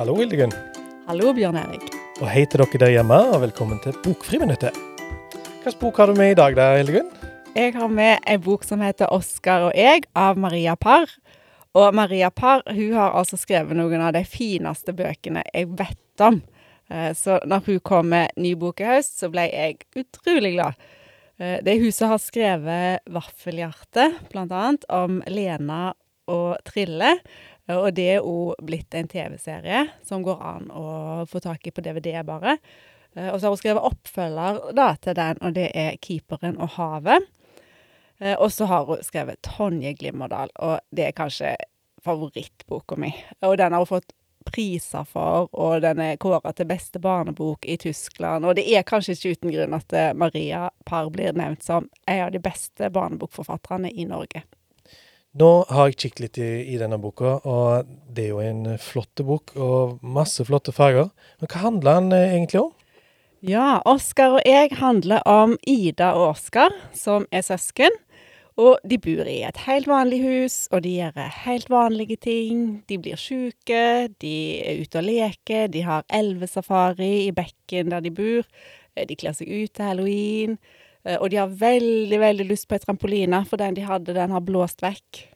Hallo, Hildegunn. Hallo, Bjørn Erik. Og hei til dere der hjemme, og velkommen til Bokfriminuttet. Hvilken bok har du med i dag, der, Hildegunn? Jeg har med en bok som heter 'Oskar og jeg' av Maria Parr. Og Maria Parr hun har altså skrevet noen av de fineste bøkene jeg vet om. Eh, Så når hun kom med ny bok i høst, så ble jeg utrolig glad. Eh, Det er hun som har skrevet 'Vaffelhjerte', annet, om Lena og Trille. Og det er òg blitt en TV-serie som går an å få tak i på DVD bare. Eh, Og så har hun skrevet oppfølger da, til den, og det er 'Keeperen og havet'. Eh, Og så har hun skrevet 'Tonje Glimmerdal', og det er kanskje favorittboka mi. Og den har hun fått priser for, og den er kåra til beste barnebok i Tyskland. Og det er kanskje ikke uten grunn at eh, Maria Parr blir nevnt som en av de beste barnebokforfatterne i Norge. Nå har jeg kikket litt i, i denne boka, og det er jo en flott bok og masse flotte farger. Men hva handler den eh, egentlig om? Ja, Oskar og jeg handler om Ida og Oskar, som er søsken. Og de bor i et helt vanlig hus, og de gjør helt vanlige ting. De blir sjuke, de er ute og leker, de har elvesafari i bekken der de bor. De kler seg ut til halloween, og de har veldig, veldig lyst på ei trampoline, for den de hadde, den har blåst vekk.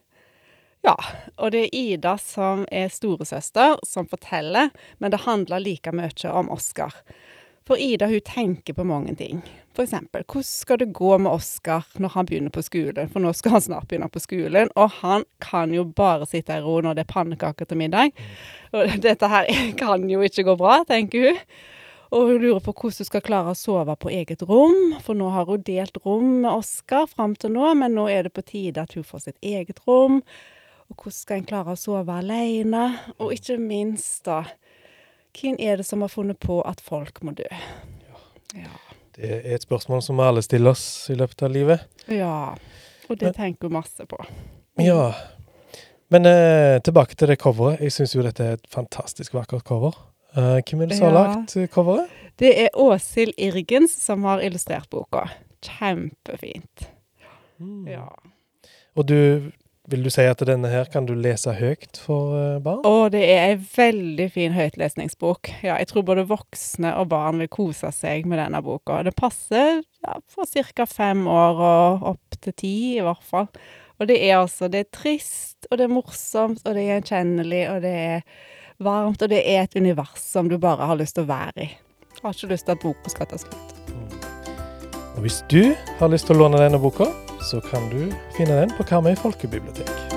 Ja, og det er Ida som er storesøster, som forteller, men det handler like mye om Oskar. For Ida hun tenker på mange ting. Eksempel, hvordan skal det gå med Oskar når han begynner på skolen? For nå skal han snart begynne på skolen, og han kan jo bare sitte i ro når det er pannekaker til middag. Og dette her kan jo ikke gå bra, tenker hun. Og hun lurer på hvordan hun skal klare å sove på eget rom, for nå har hun delt rom med Oskar fram til nå, men nå er det på tide at hun får sitt eget rom. Og hvordan skal en klare å sove alene? Og ikke minst, da, hvem er det som har funnet på at folk må dø? Ja. Det er et spørsmål som vi alle stiller oss i løpet av livet. ja. Og det tenker hun masse på. Ja. Men eh, tilbake til det coveret. Jeg syns jo dette er et fantastisk vakkert cover. Eh, hvem er det som har Ja. lagt eh, coveret? Det er Åshild Irgens som har illustrert boka. Kjempefint. Ja. Og du, vil du si at denne her kan du lese høyt for eh, barn? Å, det er ei veldig fin høytlesningsbok. Ja, jeg tror både voksne og barn vil kose seg med denne boka. Det passer ja, for ca. fem år og opp til ti, i hvert fall. Og det er altså Det er trist, og det er morsomt, og det er gjenkjennelig, og det er varmt, og det er et univers som du bare har lyst til å være i. Har ikke lyst til at boka skal ta slutt. Og hvis du har lyst til å låne denne boka, så kan du finne den på Karmøy folkebibliotek.